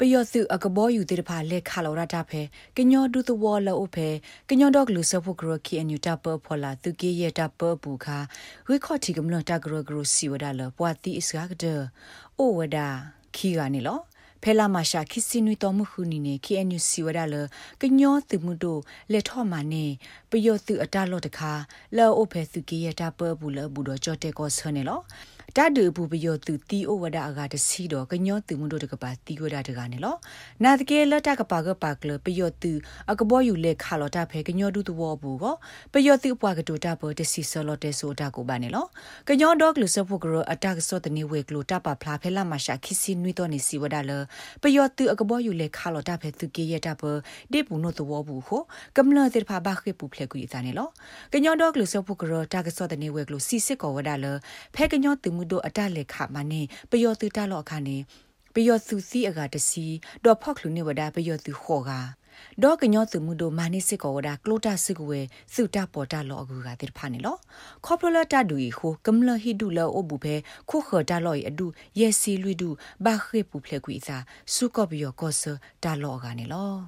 ပယောစုအကဘောယူတဲ့ဖာလက်ခါလောရတာဖဲကညောဒုသဝလောဖဲကညောဒေါကလူဆဖုကရခီအန်ယူတာပဖောလာသူကေရတာပပူခါဝိခော့တီကမလတာဂရဂရစီဝဒါလပွာတီအစကားကဒအိုဝဒါခီကနေလောဖဲလာမရှာခိစီနွီတော်မှုခုနီနေ KNU စီဝဒါလကညောသူမှုတို့လက်ထော့မာနေပယောသူအတလော့တခါလောအိုဖဲသူကေရတာပပူလဘူးတော့ကြော့တဲ့ကောဆနေလော တဒူဘူပယောသူတီအိုဝဒအကတစီတော့ကညောသူမှုတို့တကပါတီဝဒတကနေလောနာတကေလတကပါကပါကလပယောသူအကဘောယူလေခါလောတာဖဲကညောဒူတဝဘူးကိုပယောသူအပွားကတူတာပေါ်တစီဆလောတဲဆိုတာကိုပါနေလောကညောဒေါကလစဖို့ကရအတက်ဆော့တနေဝေကလိုတပါဖလာဖဲလာမရှာခိစီနွီတော့နေစီဝဒလပယောသူအကဘောယူလေခါလောတာဖဲသူကေရတာပေါ်ဒေဘူးနိုတဝဘူးကိုကမလတဲ့ဖာဘာခေပူဖလေကူဤသားနေလောကညောဒေါကလစဖို့ကရတကဆော့တနေဝေကလိုစီစစ်ကောဝဒလဖဲကညောသူမှုတို့အတလက်ခမနေပယောသူတလောအခါနေပယောသူစီအကတစီဒေါ်ဖောက်လူနေဝဒပယောသူခောကဒေါကညောသူမှုတို့မာနိစစ်ကောဝဒကလိုတာစစ်ကွယ်စုတာပေါ်တာလောအကူကတိဖာနေလောခေါပလလတာဒူီခိုကမ္လဟီဒူလောအဘူဖဲခုခတာလောအဒူယေစီလူဒူဘာခေပူဖလက်ကွီစာစုကောဘီယောကောဆတာလောကနေလော